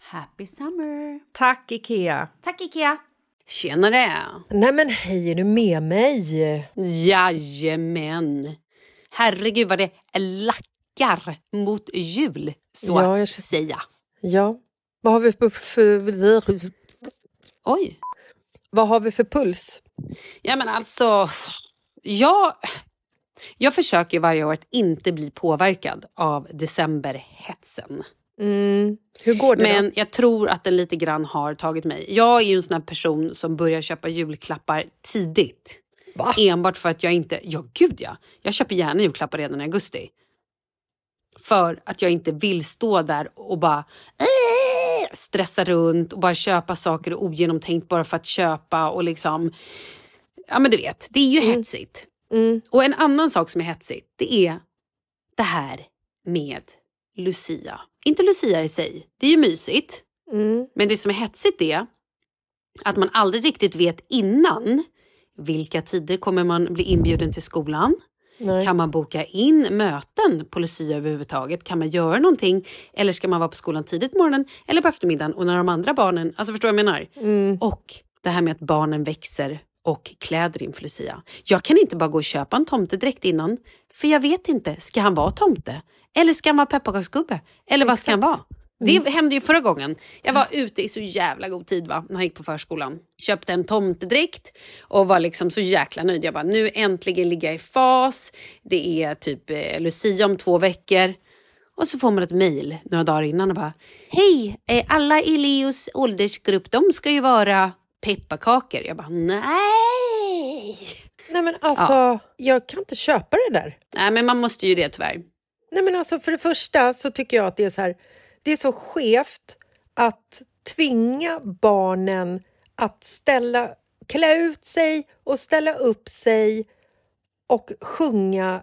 Happy summer! Tack, Ikea! Tack Ikea! Tjenare! Nej, men hej, är du med mig? Jajamän! Herregud vad det lackar mot jul, så Ja, att jag- säga. Ja. Vad har vi för, för, Oj. vad har vi för puls? Ja men alltså, jag, jag försöker varje år att inte bli påverkad av decemberhetsen. Mm. Hur går det Men då? jag tror att den lite grann har tagit mig. Jag är ju en sån här person som börjar köpa julklappar tidigt. Va? Enbart för att jag inte... Ja, gud ja. Jag köper gärna julklappar redan i augusti. För att jag inte vill stå där och bara "Äh!" stressa runt och bara köpa saker ogenomtänkt bara för att köpa och liksom... Ja men du vet, det är ju hetsigt. Mm. Och en annan sak som är hetsigt, det är det här med Lucia. Inte Lucia i sig, det är ju mysigt. Mm. Men det som är hetsigt är att man aldrig riktigt vet innan vilka tider kommer man bli inbjuden till skolan. Nej. Kan man boka in möten på Lucia överhuvudtaget? Kan man göra någonting? Eller ska man vara på skolan tidigt på morgonen eller på eftermiddagen? Och när de andra barnen, alltså förstår du vad jag menar? Mm. Och det här med att barnen växer och kläder inför Lucia. Jag kan inte bara gå och köpa en tomtedräkt innan. För jag vet inte, ska han vara tomte? Eller ska han vara pepparkaksgubbe? Eller vad ska han vara? Det hände ju förra gången. Jag var ute i så jävla god tid va, när jag gick på förskolan. Köpte en tomtedräkt och var liksom så jäkla nöjd. Jag bara, nu äntligen ligger jag i fas. Det är typ eh, Lucia om två veckor. Och så får man ett mejl några dagar innan och bara, hej, eh, alla i Leos åldersgrupp, de ska ju vara pepparkakor. Jag bara, nej! Nej men alltså, jag kan inte köpa det där. Nej men man måste ju det tyvärr. Nej men alltså för det första så tycker jag att det är så här, det är så skevt att tvinga barnen att ställa, klä ut sig och ställa upp sig och sjunga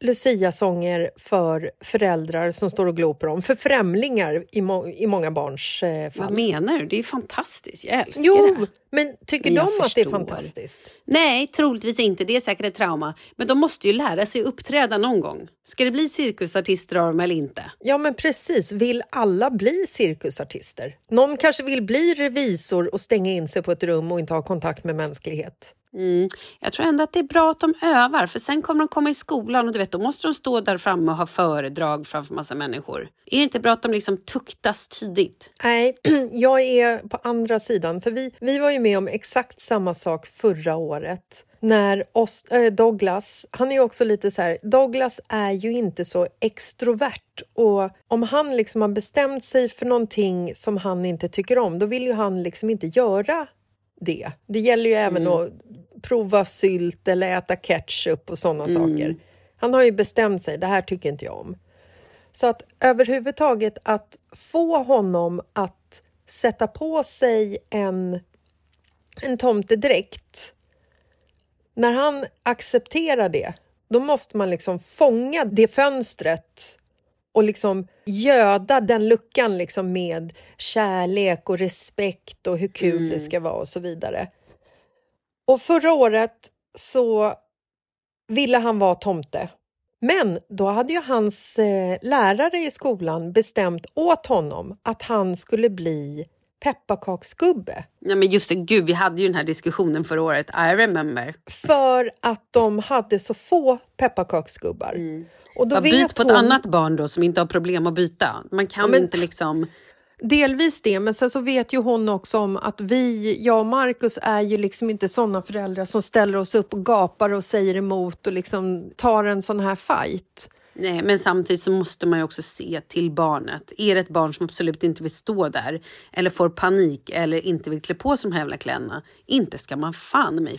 Lucia-sånger för föräldrar som står och glor på dem, för främlingar i, må i många barns eh, fall. Vad menar du? Det är fantastiskt. Jag älskar Jo, det. men tycker Men de att det är förstår. fantastiskt? Nej, troligtvis inte. Det är säkert ett trauma. Men de måste ju lära sig uppträda någon gång. Ska det bli cirkusartister av dem eller inte? Ja, men precis. Vill alla bli cirkusartister? Någon kanske vill bli revisor och stänga in sig på ett rum och inte ha kontakt med mänsklighet. Mm. Jag tror ändå att det är bra att de övar, för sen kommer de komma i skolan och du vet, då måste de stå där framme och ha föredrag framför massa människor. Är det inte bra att de liksom tuktas tidigt? Nej, jag är på andra sidan. För vi, vi var ju med om exakt samma sak förra året. När Os, äh, Douglas, han är ju också lite så här, Douglas är ju inte så extrovert och om han liksom har bestämt sig för någonting som han inte tycker om, då vill ju han liksom inte göra det. Det gäller ju även att prova sylt eller äta ketchup och sådana saker. Han har ju bestämt sig, det här tycker inte jag om. Så att överhuvudtaget att få honom att sätta på sig en, en tomtedräkt. När han accepterar det, då måste man liksom fånga det fönstret och liksom göda den luckan liksom med kärlek och respekt och hur kul det ska vara och så vidare. Och förra året så ville han vara tomte. Men då hade ju hans eh, lärare i skolan bestämt åt honom att han skulle bli pepparkaksgubbe Ja, men just det, gud, vi hade ju den här diskussionen förra året. I remember. för att de hade så få pepparkaksgubbar. Och då Ja, byt på ett hon- annat barn då som inte har problem att byta. Man kan men- inte liksom... Delvis det, men sen så vet ju hon också om att vi, jag och Markus är ju liksom inte såna föräldrar som ställer oss upp och gapar och säger emot och liksom tar en sån här fight. Nej, men samtidigt så måste man ju också se till barnet. Är det ett barn som absolut inte vill stå där eller får panik eller inte vill klä på sig de här jävla kläderna, inte ska man fan mig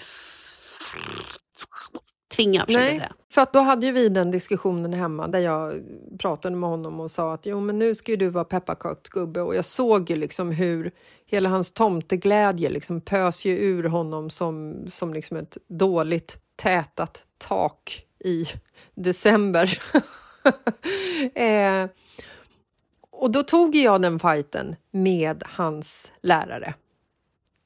tvinga, försöker jag säga. för att då hade ju vi den diskussionen hemma där jag pratade med honom och sa att jo men nu ska ju du vara pepparkaksgubbe och jag såg ju liksom hur hela hans tomteglädje liksom pös ju ur honom som, som liksom ett dåligt tätat tak i december. eh, och då tog jag den fighten med hans lärare.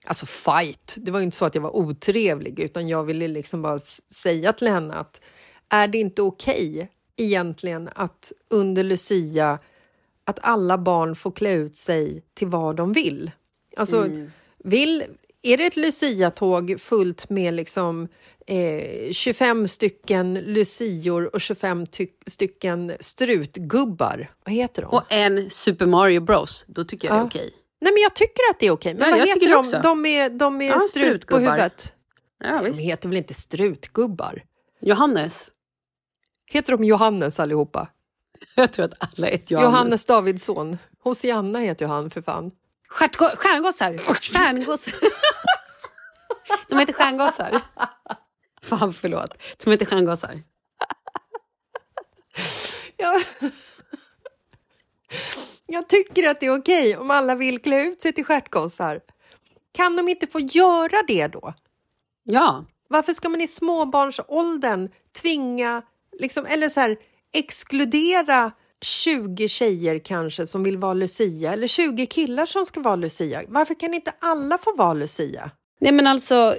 Alltså fight, det var ju inte så att jag var otrevlig utan jag ville liksom bara säga till henne att är det inte okej egentligen att under Lucia att alla barn får klä ut sig till vad de vill? Alltså, vill, är det ett Lucia-tåg fullt med liksom eh, 25 stycken lucior och 25 ty- stycken strutgubbar? Vad heter de? Och en Super Mario Bros, då tycker jag det Ja. är okej. Nej, men jag tycker att det är okej. Men Ja, vad heter de? också. De är, de är Ja, strut på huvudet. Ja, De visst. heter väl inte strutgubbar? Johannes. Heter de Johannes allihopa? Jag tror att alla heter Johannes. Johannes Davidsson. Hosianna heter ju han för fan. Stjärngossar. Stjärngossar. De heter stjärngossar. Fan, förlåt. De heter stjärngossar. Ja. Jag tycker att det är okej om alla vill klä ut sig till stjärtgossar. Kan de inte få göra det då? Ja. Varför ska man i småbarnsåldern tvinga, liksom, eller så här, exkludera 20 tjejer kanske som vill vara Lucia eller 20 killar som ska vara Lucia? Varför kan inte alla få vara Lucia? Nej men alltså,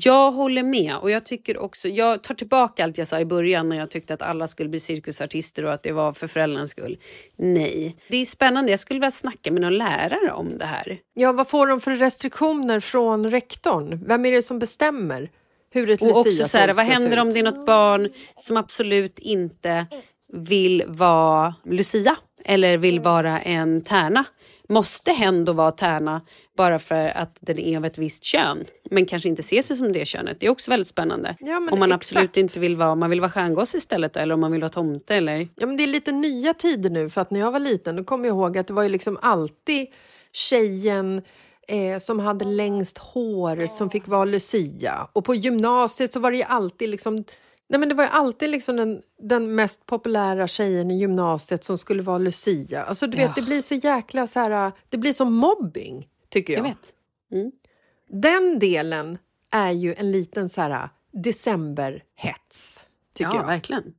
jag håller med och jag tycker också, jag tar tillbaka allt jag sa i början när jag tyckte att alla skulle bli cirkusartister och att det var för föräldrarnas skull. Nej, det är spännande. Jag skulle vilja snacka med någon lärare om det här. Ja, vad får de för restriktioner från rektorn? Vem är det som bestämmer hur ett Och också så här, vad händer om det är något barn som absolut inte vill vara Lucia eller vill vara en tärna. Måste hen då vara tärna bara för att den är av ett visst kön men kanske inte ser sig som det könet? Det är också väldigt spännande. Ja, om man exakt. absolut inte vill vara, om man vill vara stjärngosse istället eller om man vill vara tomte eller... Ja, men det är lite nya tider nu för att när jag var liten då kommer jag ihåg att det var ju liksom alltid tjejen eh, som hade längst hår som fick vara Lucia. Och på gymnasiet så var det ju alltid liksom Nej, men det var ju alltid liksom den, den mest populära tjejen i gymnasiet som skulle vara Lucia. Alltså, du vet, Ja. det blir så jäkla så här, det blir som mobbing, tycker jag. Jag vet. Mm. Den delen är ju en liten så här decemberhets, tycker Ja, jag. verkligen.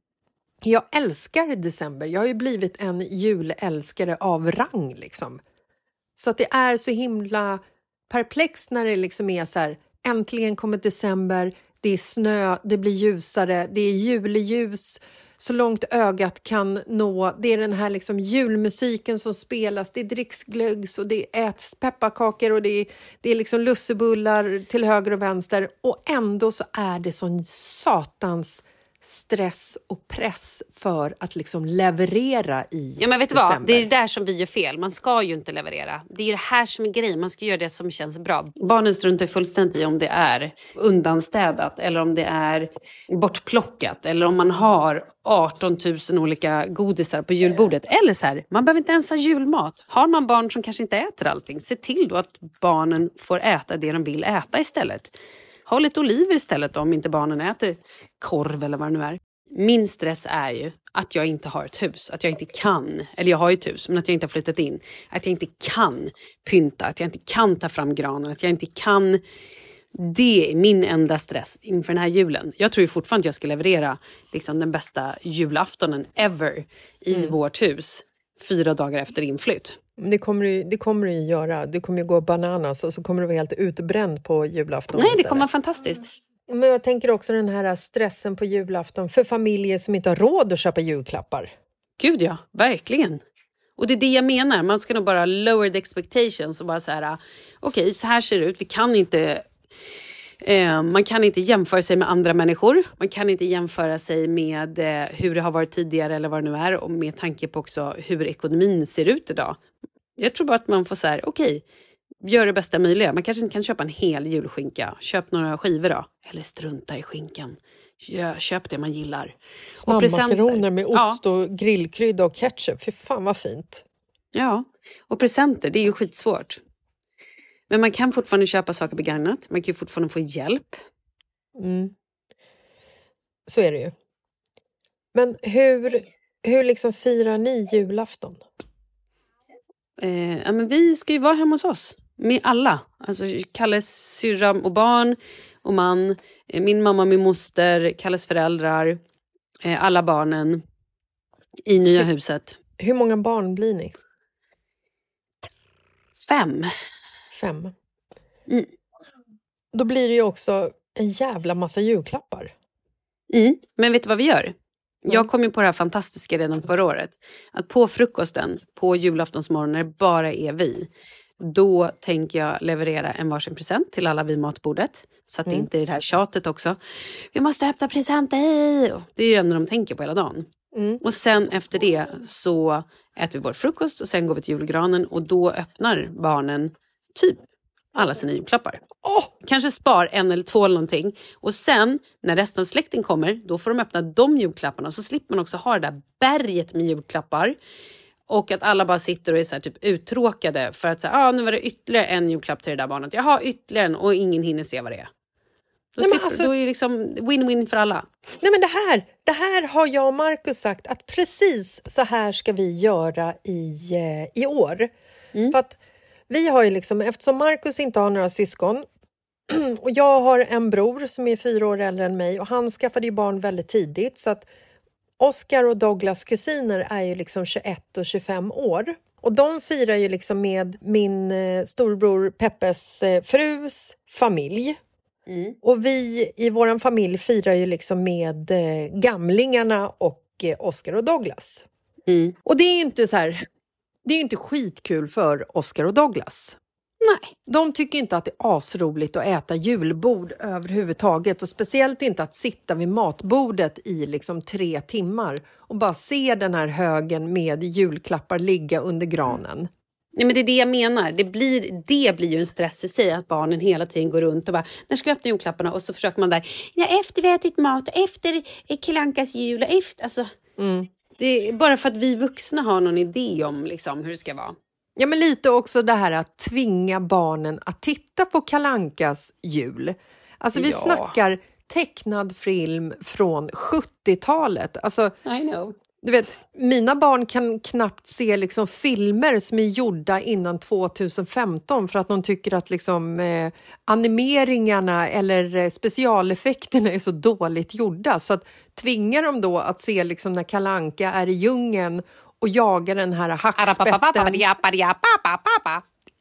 Jag älskar december. Jag har ju blivit en julälskare av rang. Liksom. Så att det är så himla perplext när det liksom är så här, äntligen kommer december, det är snö, det blir ljusare, det är juleljus så långt ögat kan nå. Det är den här liksom julmusiken som spelas, det dricks glöggs och det äts pepparkakor och det är, det är liksom lussebullar till höger och vänster. Och ändå så är det sån satans stress och press för att liksom leverera i Ja men vet du december. vad, det är där som vi gör fel. Man ska ju inte leverera. Det är det här som är grejen, man ska göra det som känns bra. Barnen struntar fullständigt i om det är undanstädat eller om det är bortplockat eller om man har 18 000 olika godisar på julbordet. Eller så här, man behöver inte ens ha julmat. Har man barn som kanske inte äter allting, se till då att barnen får äta det de vill äta istället. Ha lite oliver istället om inte barnen äter korv eller vad det nu är. Min stress är ju att jag inte har ett hus, att jag inte kan, eller jag har ju ett hus, men att jag inte har flyttat in. Att jag inte kan pynta, att jag inte kan ta fram granen, att jag inte kan... Det är min enda stress inför den här julen. Jag tror ju fortfarande att jag ska leverera liksom, den bästa julaftonen ever i vårt hus fyra dagar efter inflytt. Det kommer, du, det kommer du ju göra. Du kommer ju gå bananas och så kommer du vara helt utbränd på julafton. Nej, det istället. kommer vara fantastiskt. Men jag tänker också den här stressen på julafton för familjer som inte har råd att köpa julklappar. Gud ja, verkligen. Och det är det jag menar, man ska nog bara lower the expectations och bara så här, okej så här ser det ut, vi kan inte Eh, man kan inte jämföra sig med andra människor. Man kan inte jämföra sig med eh, hur det har varit tidigare eller vad det nu är och med tanke på också hur ekonomin ser ut idag. Jag tror bara att man får så här, okej, gör det bästa möjliga. Man kanske inte kan köpa en hel julskinka. Köp några skivor då. Eller strunta i skinkan. Kö- Köp det man gillar. Snabbmakaroner med Ja. ost och grillkrydda och ketchup. Fy fan vad fint. Ja, och presenter, det är ju skitsvårt. Men man kan fortfarande köpa saker begagnat. Man kan ju fortfarande få hjälp. Mm. Så är det ju. Men hur, hur liksom firar ni julafton? Eh, ja, men vi ska ju vara hemma hos oss. Med alla. Alltså Kalles syrra och barn och man. Eh, min mamma, min moster, Kalles föräldrar. Eh, alla barnen. I nya huset. Hur många barn blir ni? Fem. Fem. Mm. Då blir det ju också en jävla massa julklappar. Mm. Men vet du vad vi gör? Jag kom ju på det här fantastiska redan förra året. Att på frukosten, på julaftonsmorgon, när det bara är vi, då tänker jag leverera en varsin present till alla vid matbordet. Så att det inte är det här tjatet också. Vi måste öppna presenter! Det är ju det enda de tänker på hela dagen. Mm. Och sen efter det så äter vi vår frukost och sen går vi till julgranen och då öppnar barnen typ alla sina julklappar. Åh! Kanske spar en eller två eller någonting. Och sen när resten av släkten kommer, då får de öppna de julklapparna. Så slipper man också ha det där berget med julklappar. Och att alla bara sitter och är så typ uttråkade för att säga, ah, nu var det ytterligare en julklapp till det där barnet. Jag har ytterligare en och ingen hinner se vad det är. Då, Nej, slipper, alltså- då är det liksom win-win för alla. Nej men det här, det här har jag och Markus sagt att precis så här ska vi göra i, eh, i år. För att vi har ju liksom, eftersom Markus inte har några syskon och jag har en bror som är fyra år äldre än mig och han skaffade ju barn väldigt tidigt så att Oscar och Douglas kusiner är ju liksom 21 och 25 år. Och de firar ju liksom med min eh, storbror Peppes eh, frus familj. Och vi i vår familj firar ju liksom med eh, gamlingarna och eh, Oscar och Douglas. Mm. Och det är ju inte så här, det är inte skitkul för Oscar och Douglas. Nej. De tycker inte att det är asroligt att äta julbord överhuvudtaget och speciellt inte att sitta vid matbordet i liksom tre timmar och bara se den här högen med julklappar ligga under granen. Nej, men det är det jag menar. Det blir, det blir ju en stress i sig att barnen hela tiden går runt och bara när ska vi öppna julklapparna? Och så försöker man där, ja, efter vi har ätit mat och efter Kalankas jul och efter... Alltså, det är bara för att vi vuxna har någon idé om liksom, hur det ska vara. Ja, men lite också det här att tvinga barnen att titta på Kalankas jul. Alltså vi Ja. snackar tecknad film från 70-talet. Alltså, I know. Du vet, mina barn kan knappt se liksom filmer som är gjorda innan 2015 för att de tycker att liksom, eh, animeringarna eller eh, specialeffekterna är så dåligt gjorda. Så att tvinga dem då att se liksom när Kalanka är i djungeln och jagar den här hackspetten.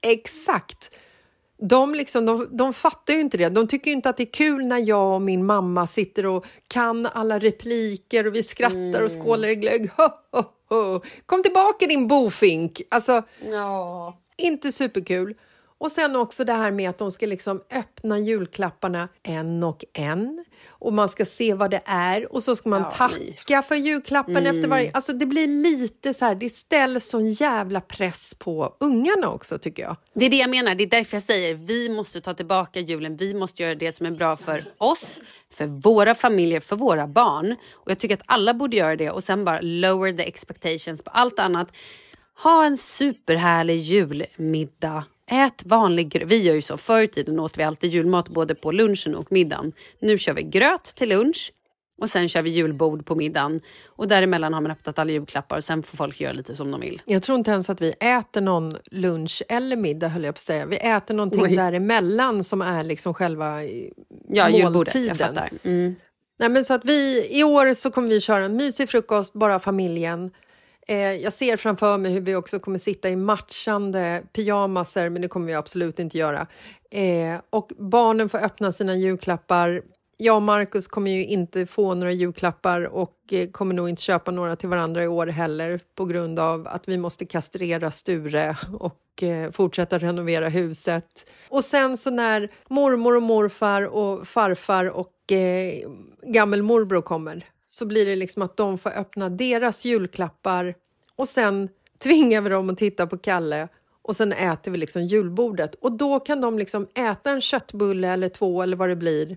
Exakt! De, liksom, de, de fattar ju inte det. De tycker inte att det är kul när jag och min mamma sitter och kan alla repliker och vi skrattar och skålar i glögg. Ho, ho, ho. Kom tillbaka din bofink! Alltså, Ja. inte superkul. Och sen också det här med att de ska liksom öppna julklapparna en och en. Och man ska se vad det är och så ska man Ja, tacka för julklappen efter varje... Alltså det blir lite så här, det ställs sån jävla press på ungarna också tycker jag. Det är det jag menar. Det är därför jag säger vi måste ta tillbaka julen. Vi måste göra det som är bra för oss, för våra familjer, för våra barn. Och Jag tycker att alla borde göra det och sen bara lower the expectations på allt annat. Ha en superhärlig julmiddag. Ät vanlig gröt. Vi gör ju så. Förr i tiden åt vi alltid julmat både på lunchen och middagen. Nu kör vi gröt till lunch och sen kör vi julbord på middagen. Och däremellan har man öppnat alla julklappar och sen får folk göra lite som de vill. Jag tror inte ens att vi äter någon lunch eller middag höll jag på att säga. Vi äter någonting Oj. däremellan som är liksom själva eh, Ja, måltiden. Mm. Nej, men så att vi, I år så kommer vi köra en mysig frukost, bara familjen. Eh, jag ser framför mig hur vi också kommer sitta i matchande pyjamaser, men det kommer vi absolut inte göra. Eh, och barnen får öppna sina julklappar. Jag och Markus kommer ju inte få några julklappar och eh, kommer nog inte köpa några till varandra i år heller på grund av att vi måste kastrera Sture och fortsätta renovera huset. Och sen så när mormor och morfar och farfar och eh, gammelmorbror kommer så blir det liksom att de får öppna deras julklappar och sen tvingar vi dem att titta på Kalle och sen äter vi liksom julbordet. Och då kan de liksom äta en köttbulle eller två eller vad det blir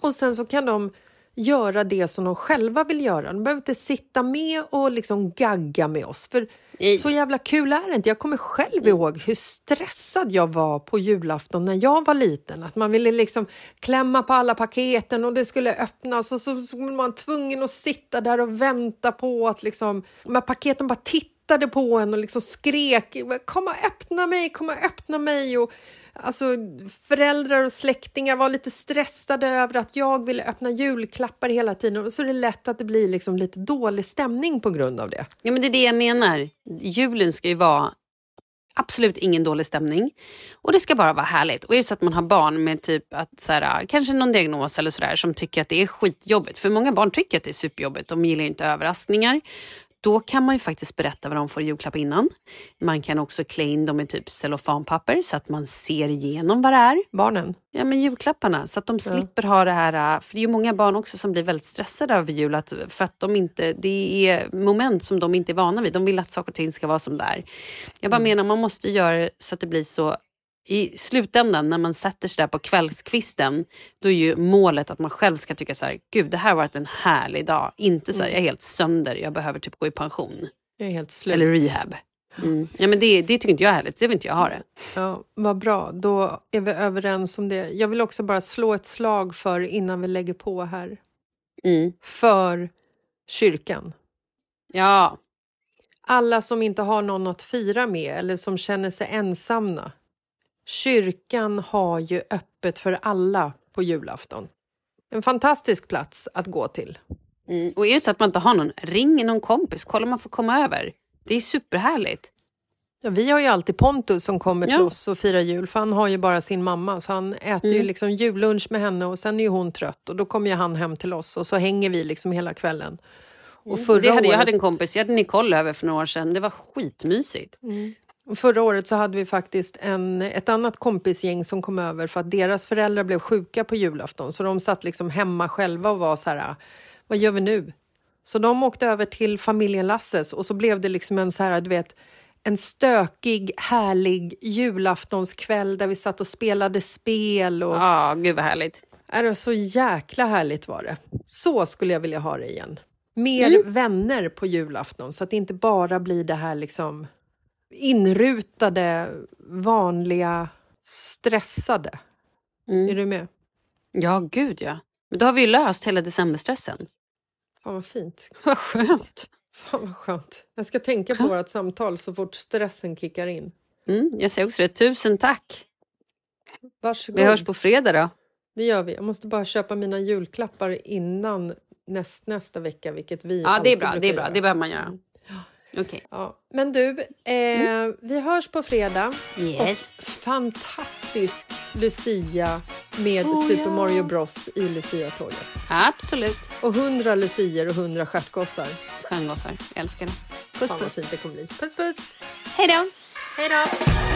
och sen så kan de göra det som de själva vill göra. De behöver inte sitta med och liksom gagga med oss. För Nej. så jävla kul är det inte. Jag kommer själv ihåg hur stressad jag var på julafton när jag var liten. Att man ville liksom klämma på alla paketen och det skulle öppnas och så, så var man tvungen att sitta där och vänta på att liksom, de här paketen bara tittade på en och liksom skrek “kom och öppna mig, kom och öppna mig” och Alltså, föräldrar och släktingar var lite stressade över att jag ville öppna julklappar hela tiden och så är det lätt att det blir liksom lite dålig stämning på grund av det. Ja, men det är det jag menar. Julen ska ju vara absolut ingen dålig stämning. Och det ska bara vara härligt. Och är det så att man har barn med typ att så här, kanske någon diagnos eller sådär som tycker att det är skitjobbigt. För många barn tycker att det är superjobbigt. De gillar inte överraskningar. Då kan man ju faktiskt berätta vad de får i julklapp innan. Man kan också klä in dem i typ cellofanpapper så att man ser igenom vad det är. Barnen. Ja, men julklapparna, så att de slipper ha det här... äh, För det är ju många barn också som blir väldigt stressade över jul. Att, för att de inte, det är moment som de inte är vana vid. De vill att saker och ting ska vara som det är. Jag bara menar, man måste göra så att det blir så... I slutändan, när man sätter sig där på kvällskvisten, då är ju målet att man själv ska tycka så här, gud det här har varit en härlig dag. Inte så här, jag är helt sönder, jag behöver typ gå i pension. Jag är helt slut. Eller rehab. Mm. Ja, men det, det tycker inte jag är härligt, det vill inte jag ha det. Ja, vad bra, då är vi överens om det. Jag vill också bara slå ett slag för, innan vi lägger på här, Mm. för kyrkan. Ja, Alla som inte har någon att fira med eller som känner sig ensamma. Kyrkan har ju öppet för alla på julafton. En fantastisk plats att gå till. Mm. Och är det så att man inte har någon, ring någon kompis, kolla om man får komma över. Det är superhärligt. Ja, vi har ju alltid Pontus som kommer till Ja. oss och firar jul för han har ju bara sin mamma så han äter ju Mm. liksom jullunch med henne och sen är ju hon trött och då kommer ju han hem till oss och så hänger vi liksom hela kvällen. Och förra Mm. det hade, jag året, hade en kompis, jag hade Nicole över för några år sedan. Det var skitmysigt. Förra året så hade vi faktiskt en, ett annat kompisgäng som kom över för att deras föräldrar blev sjuka på julafton. Så de satt liksom hemma själva och var så här, vad gör vi nu? Så de åkte över till familjen Lasses och så blev det liksom en så här, du vet, en stökig, härlig julaftonskväll där vi satt och spelade spel. Och... Ja, gud vad härligt. Är det så jäkla härligt var det. Så skulle jag vilja ha det igen. Mer vänner på julafton så att det inte bara blir det här liksom inrutade, vanliga, stressade. Är du med? Ja, gud ja. Men då har vi ju löst hela decemberstressen. Fan vad fint. Vad skönt. Fan vad skönt. Jag ska tänka på vårt samtal så fort stressen kickar in. Mm, jag säger också det. Tusen tack. Varsågod. Vi hörs på fredag då. Det gör vi. Jag måste bara köpa mina julklappar innan näst, nästa vecka, vilket vi Ja, det är bra. Det är bra. göra. Det behöver man göra. Okej. Ja. Men du, eh, vi hörs på fredag. Yes. Och fantastisk Lucia med Oh, Super ja. Mario Bros i Lucia-tåget. Absolut. Och hundra lucier och hundra stjärtgossar. Stjärngossar. Älskar det. Puss Fan vad puss. fint det kommer bli. Puss puss! Hej då. Hej då!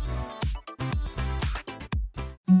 Mm-hmm.